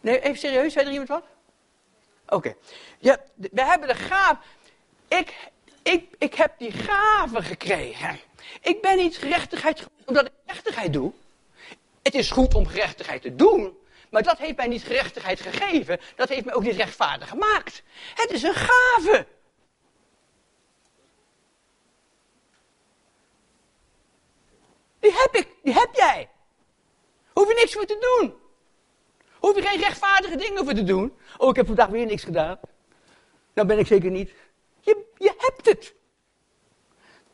Nee, even serieus, zei er iemand wat? Oké. Ja, we hebben de gave. Ik, ik, ik heb die gave gekregen. Ik ben niet gerechtigheid omdat ik gerechtigheid doe. Het is goed om gerechtigheid te doen. Maar dat heeft mij niet gerechtigheid gegeven. Dat heeft mij ook niet rechtvaardig gemaakt. Het is een gave. Die heb ik, die heb jij. Hoef je niks voor te doen. Hoef je geen rechtvaardige dingen voor te doen. Oh, ik heb vandaag weer niks gedaan. Nou ben ik zeker niet. Je, je hebt het.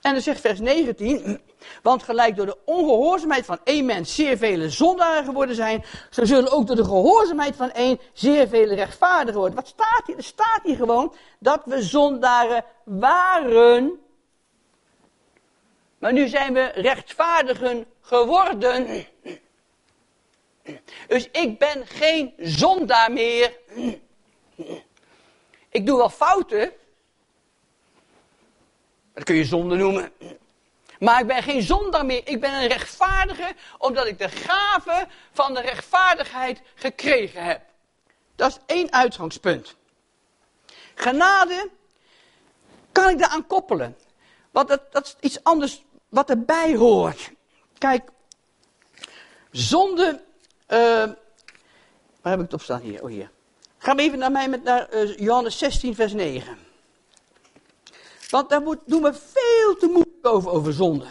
En dan zegt vers 19, want gelijk door de ongehoorzaamheid van één mens zeer vele zondaren geworden zijn, zo zullen ook door de gehoorzaamheid van één zeer vele rechtvaardigen worden. Wat staat hier? Er staat hier gewoon dat we zondaren waren, maar nu zijn we rechtvaardigen geworden. Dus ik ben geen zondaar meer. Ik doe wel fouten. Dat kun je zonde noemen. Maar ik ben geen zondaar meer. Ik ben een rechtvaardige omdat ik de gave van de rechtvaardigheid gekregen heb. Dat is één uitgangspunt. Genade kan ik daaraan koppelen. Want dat, dat is iets anders wat erbij hoort. Kijk, zonde uh, waar heb ik het op staan hier? Oh, hier. We even naar mij met naar uh, Johannes 16, vers 9. Want daar moet, doen we veel te moeilijk boven over zonde.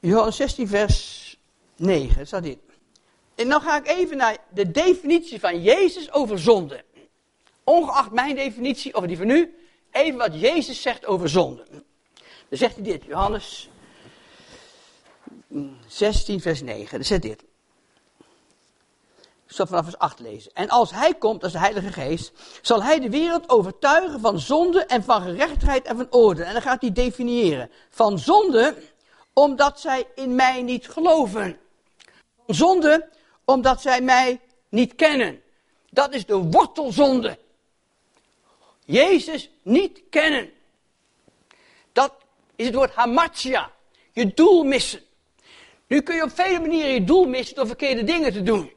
Johannes 16, vers 9, staat dit. En dan ga ik even naar de definitie van Jezus over zonde. Ongeacht mijn definitie of die van u, even wat Jezus zegt over zonde. Dan zegt hij dit, Johannes 16, vers 9. Dan zegt dit. Ik zal vanaf vers 8 lezen. En als hij komt, als de Heilige Geest, zal hij de wereld overtuigen van zonde en van gerechtigheid en van orde. En dan gaat hij definiëren. Van zonde, omdat zij in mij niet geloven. Van zonde, omdat zij mij niet kennen. Dat is de wortelzonde. Jezus niet kennen. Dat is het woord hamartia. Je doel missen. Nu kun je op vele manieren je doel missen door verkeerde dingen te doen.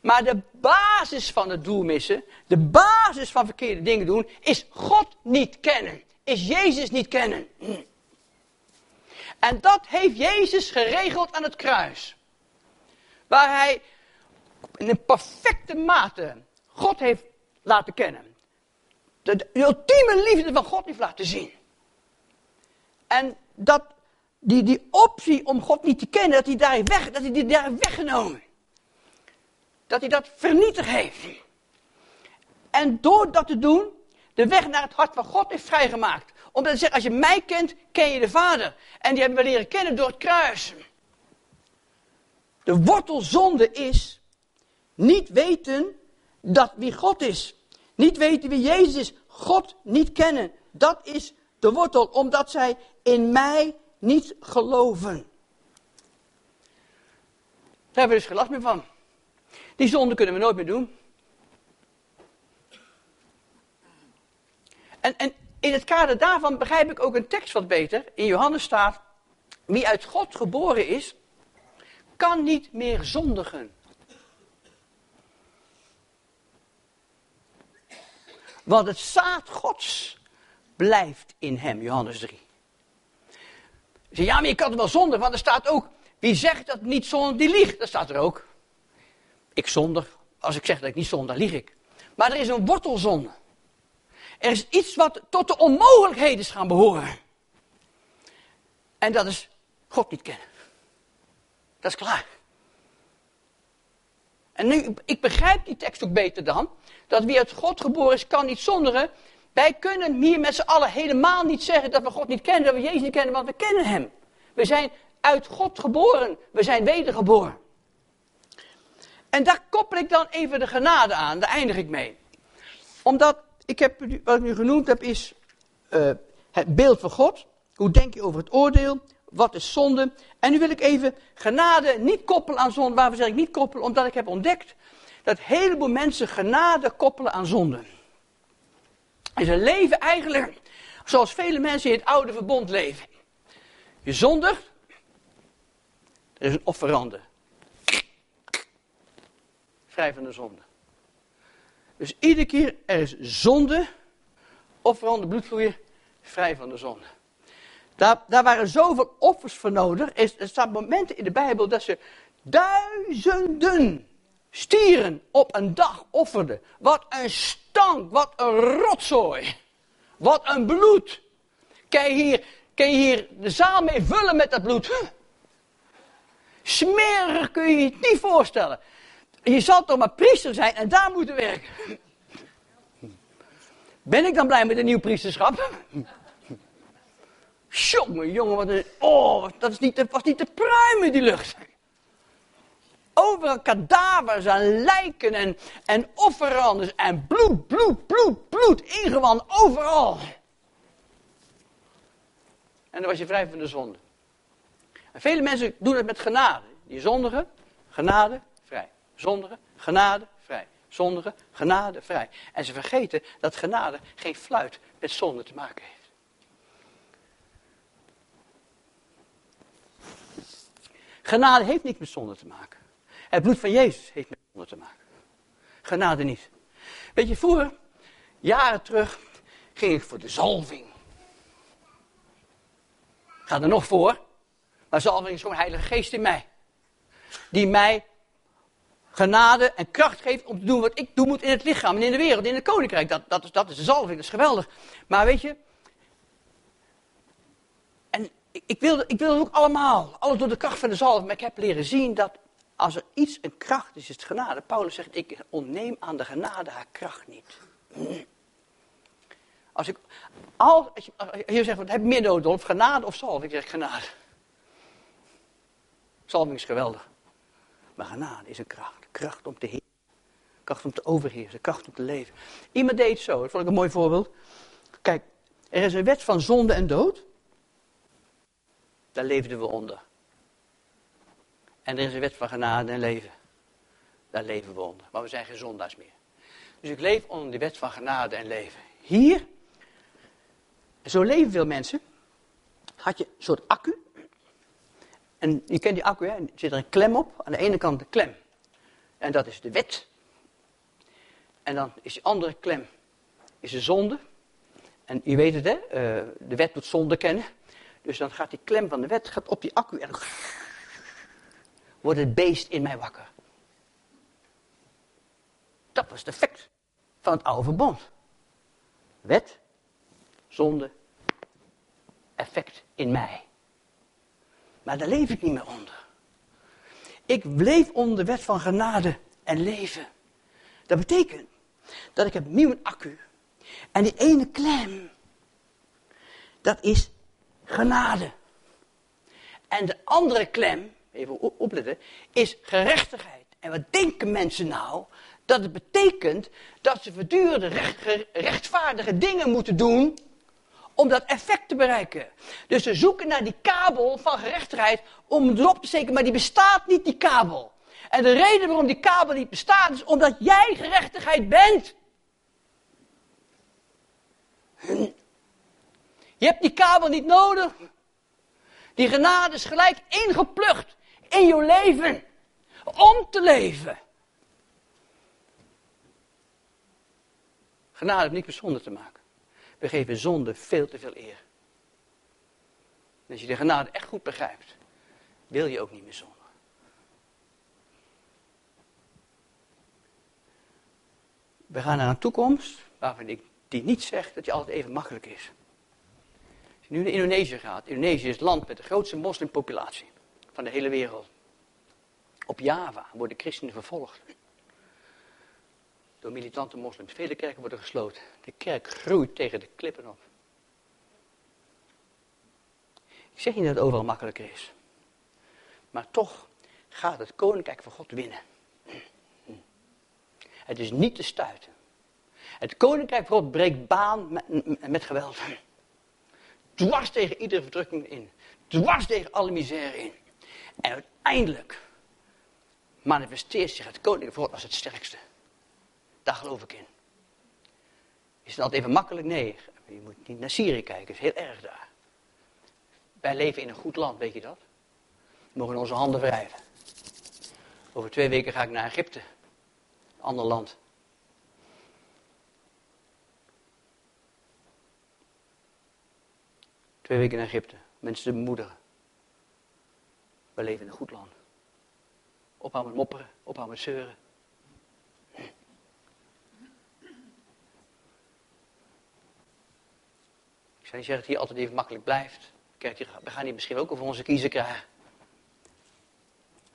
Maar de basis van het doel missen, de basis van verkeerde dingen doen, is God niet kennen. Is Jezus niet kennen. En dat heeft Jezus geregeld aan het kruis. Waar hij in een perfecte mate God heeft laten kennen. De, ultieme liefde van God heeft laten zien. En dat die, die optie om God niet te kennen, dat hij, daar weg, dat hij die daar weggenomen. Dat hij dat vernietigd heeft. En door dat te doen, de weg naar het hart van God heeft vrijgemaakt. Omdat hij zegt, als je mij kent, ken je de Vader. En die hebben we leren kennen door het kruis. De wortelzonde is niet weten dat wie God is. Niet weten wie Jezus is. God niet kennen. Dat is de wortel, omdat zij in mij niet geloven. Daar hebben we dus geen last meer van. Die zonde kunnen we nooit meer doen. En, en in het kader daarvan begrijp ik ook een tekst wat beter. In Johannes staat, wie uit God geboren is, kan niet meer zondigen. Want het zaad Gods blijft in hem, Johannes 3. Zeg, ja, maar je kan het wel zonder, want er staat ook, wie zegt dat niet zonder, die liegt. Dat staat er ook. Ik zonder, als ik zeg dat ik niet zonder, lieg ik. Maar er is een wortelzonde. Er is iets wat tot de onmogelijkheden is gaan behoren. En dat is God niet kennen. Dat is klaar. En nu, ik begrijp die tekst ook beter dan. Dat wie uit God geboren is, kan niet zonderen. Wij kunnen hier met z'n allen helemaal niet zeggen dat we God niet kennen, dat we Jezus niet kennen, want we kennen Hem. We zijn uit God geboren, we zijn wedergeboren. En daar koppel ik dan even de genade aan, daar eindig ik mee. Omdat, ik heb, wat ik nu genoemd heb, is uh, het beeld van God. Hoe denk je over het oordeel? Wat is zonde? En nu wil ik even genade niet koppelen aan zonde. Waarvoor zeg ik niet koppelen? Omdat ik heb ontdekt dat een heleboel mensen genade koppelen aan zonde. En ze leven eigenlijk zoals vele mensen in het oude verbond leven. Je zondigt, er is een offerande. Vrij van de zonde. Dus iedere keer er is zonde, offerande bloedvloeien, vrij van de zonde. Daar, daar waren zoveel offers voor nodig. Er, staan momenten in de Bijbel dat ze duizenden stieren op een dag offerden. Wat een stank, wat een rotzooi. Wat een bloed. Kan je hier, je hier de zaal mee vullen met dat bloed? Smerig kun je je het niet voorstellen. Je zal toch maar priester zijn en daar moeten werken. Ben ik dan blij met een nieuw priesterschap? Jongen, jongen, wat een... Oh, dat, is niet, dat was niet te pruimen, die lucht. Overal kadavers en lijken en, en offerandes en bloed, bloed, bloed, bloed, ingewand, overal. En dan was je vrij van de zonde. En vele mensen doen het met genade. Die zondigen, genade, vrij. Zondigen, genade, vrij. Zondigen, genade, vrij. En ze vergeten dat genade geen fluit met zonde te maken heeft. Genade heeft niks met zonde te maken. Het bloed van Jezus heeft met zonde te maken. Genade niet. Weet je, vroeger, jaren terug, ging ik voor de zalving. Ga er nog voor. Maar zalving is gewoon heilige geest in mij. Die mij genade en kracht geeft om te doen wat ik doen moet in het lichaam en in de wereld, in het koninkrijk. Dat, dat, is, dat is de zalving, dat is geweldig. Maar weet je, ik, ik, wil, ik wil het ook allemaal, alles door de kracht van de zalving, maar ik heb leren zien dat als er iets een kracht is, is het genade. Paulus zegt, ik ontneem aan de genade haar kracht niet. Als ik, als, als je, zegt, wat heb je meer nodig, of genade of zalving? Ik zeg genade. Zalving is geweldig. Maar genade is een kracht. Kracht om te heersen. Kracht om te overheersen. Kracht om te leven. Iemand deed zo. Dat vond ik een mooi voorbeeld. Kijk, er is een wet van zonde en dood. Daar leefden we onder. En er is een wet van genade en leven. Daar leven we onder. Maar we zijn geen zondaars meer. Dus ik leef onder de wet van genade en leven. Hier, zo leven veel mensen, had je een soort accu. En je kent die accu, hè? er zit er een klem op. Aan de ene kant de klem. En dat is de wet. En dan is die andere klem is de zonde. En je weet het, hè? Uh, de wet doet zonde kennen. Dus dan gaat die klem van de wet gaat op die accu en wordt het beest in mij wakker. Dat was het effect van het oude verbond. Wet, zonde, effect in mij. Maar daar leef ik niet meer onder. Ik leef onder de wet van genade en leven. Dat betekent dat ik heb nieuw een accu. En die ene klem, dat is genade. En de andere klem, even opletten, is gerechtigheid. En wat denken mensen nou? Dat het betekent dat ze voortdurend recht, rechtvaardige dingen moeten doen om dat effect te bereiken. Dus ze zoeken naar die kabel van gerechtigheid om erop te steken, maar die bestaat niet, die kabel. En de reden waarom die kabel niet bestaat is omdat jij gerechtigheid bent. Je hebt die kabel niet nodig. Die genade is gelijk ingeplucht in jouw leven. Om te leven. Genade heeft niet met zonde te maken. We geven zonde veel te veel eer. Als je de genade echt goed begrijpt, wil je ook niet meer zonde. We gaan naar een toekomst waarvan ik die niet zeg dat je altijd even makkelijk is. Nu naar Indonesië gaat, Indonesië is het land met de grootste moslimpopulatie van de hele wereld. Op Java worden christenen vervolgd. Door militante moslims. Vele kerken worden gesloten. De kerk groeit tegen de klippen op. Ik zeg niet dat het overal makkelijker is. Maar toch gaat het koninkrijk van God winnen. Het is niet te stuiten. Het koninkrijk van God breekt baan met, met geweld. Dwars tegen iedere verdrukking in. Dwars tegen alle misère in. En uiteindelijk manifesteert zich het koninkrijk God als het sterkste. Daar geloof ik in. Is het even makkelijk? Nee. Je moet niet naar Syrië kijken, het is heel erg daar. Wij leven in een goed land, weet je dat? We mogen onze handen wrijven. Over twee weken ga ik naar Egypte. Een ander land. Twee weken naar Egypte. Mensen bemoedigen. We leven in een goed land. Ophouden met mopperen, ophouden met zeuren. Ik niet zeggen dat hier altijd even makkelijk blijft. We gaan hier misschien ook over onze kiezer krijgen.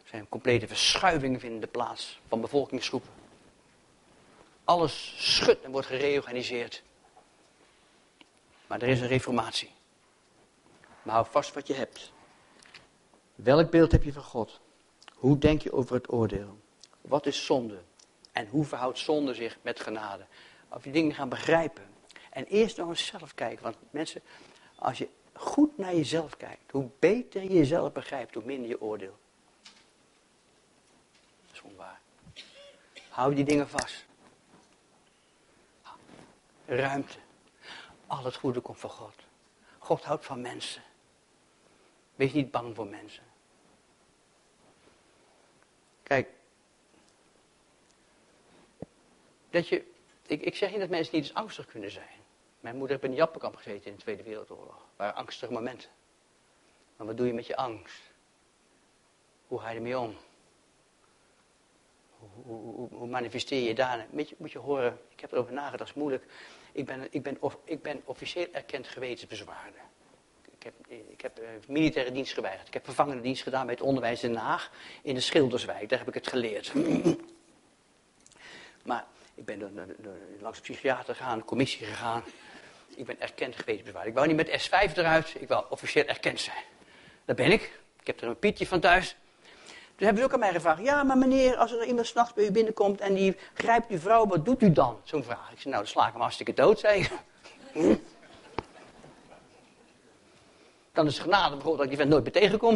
Er zijn complete verschuivingen vinden plaats van bevolkingsgroepen. Alles schudt en wordt gereorganiseerd. Maar er is een reformatie. Maar hou vast wat je hebt. Welk beeld heb je van God? Hoe denk je over het oordeel? Wat is zonde? En hoe verhoudt zonde zich met genade? Of je dingen gaan begrijpen. En eerst nog eens zelf kijken. Want mensen, als je goed naar jezelf kijkt, hoe beter je jezelf begrijpt, hoe minder je oordeel. Dat is gewoon waar. Hou die dingen vast. Ruimte. Al het goede komt van God. God houdt van mensen. Wees niet bang voor mensen. Kijk, dat je, ik, ik zeg niet dat mensen niet eens angstig kunnen zijn. Mijn moeder heeft in een jappenkamp gezeten in de Tweede Wereldoorlog. Waren angstige momenten. Maar wat doe je met je angst? Hoe ga je ermee om? hoe, manifesteer je daar? Moet je, moet je horen, ik heb erover nagedacht, dat is moeilijk. Ik ben, ik ben, of, ik ben officieel erkend gewetensbezwaarder. Ik heb, ik heb uh, militaire dienst geweigerd. Ik heb vervangende dienst gedaan bij het onderwijs in Den Haag, in de Schilderswijk. Daar heb ik het geleerd. maar ik ben door, langs de psychiater gegaan, commissie gegaan. Ik ben erkend gewetensbezwaarder. Ik wou niet met S5 eruit, ik wou officieel erkend zijn. Daar ben ik. Ik heb er een pietje van thuis. Toen hebben ze ook aan mij gevraagd, ja, maar meneer, als er iemand s'nachts bij u binnenkomt en die grijpt uw vrouw, wat doet u dan? Zo'n vraag. Ik zei, nou, dan sla ik hem hartstikke dood, zei ik. Dan is het genade bijvoorbeeld dat ik die vent nooit meer tegenkom.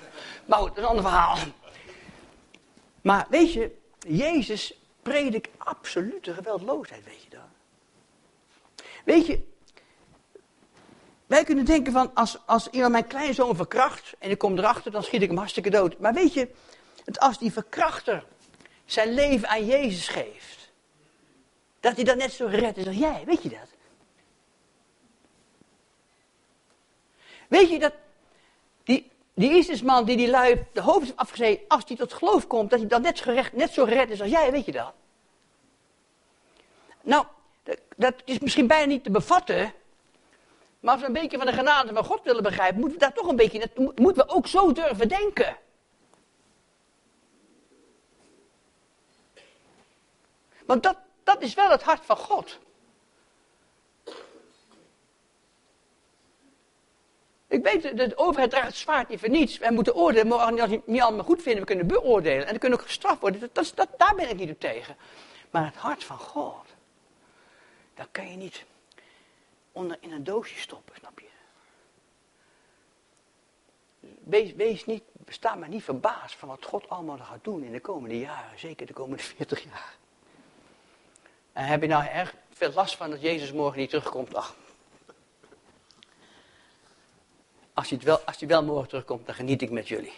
maar dat is een ander verhaal. Maar weet je, Jezus predikt absolute geweldloosheid, weet je dat? Weet je, wij kunnen denken van, als, als iemand mijn kleinzoon verkracht en ik kom erachter, dan schiet ik hem hartstikke dood. Maar weet je, als die verkrachter zijn leven aan Jezus geeft, dat hij dan net zo gered is als jij, weet je dat? Weet je dat die, die Isisman die die lui de hoofd heeft afgezeten, als hij tot geloof komt, dat hij dan net, gerecht, net zo gered is als jij, weet je dat? Nou, dat is misschien bijna niet te bevatten, maar als we een beetje van de genade van God willen begrijpen, moeten we daar toch een beetje, moeten we ook zo durven denken. Want dat, dat is wel het hart van God. Ik weet, de overheid draagt het zwaard niet voor niets. Wij moeten oordelen, maar als we niet allemaal goed vinden, we kunnen beoordelen. En dan kunnen ook gestraft worden. Dat, dat, daar ben ik niet op tegen. Maar het hart van God, dat kan je niet onder in een doosje stoppen, snap je? Wees, wees niet, sta maar niet verbaasd van wat God allemaal gaat doen in de komende jaren. Zeker de komende 40 jaar. En heb je nou erg veel last van dat Jezus morgen niet terugkomt? Ach. Als hij, wel, als hij wel morgen terugkomt, dan geniet ik met jullie.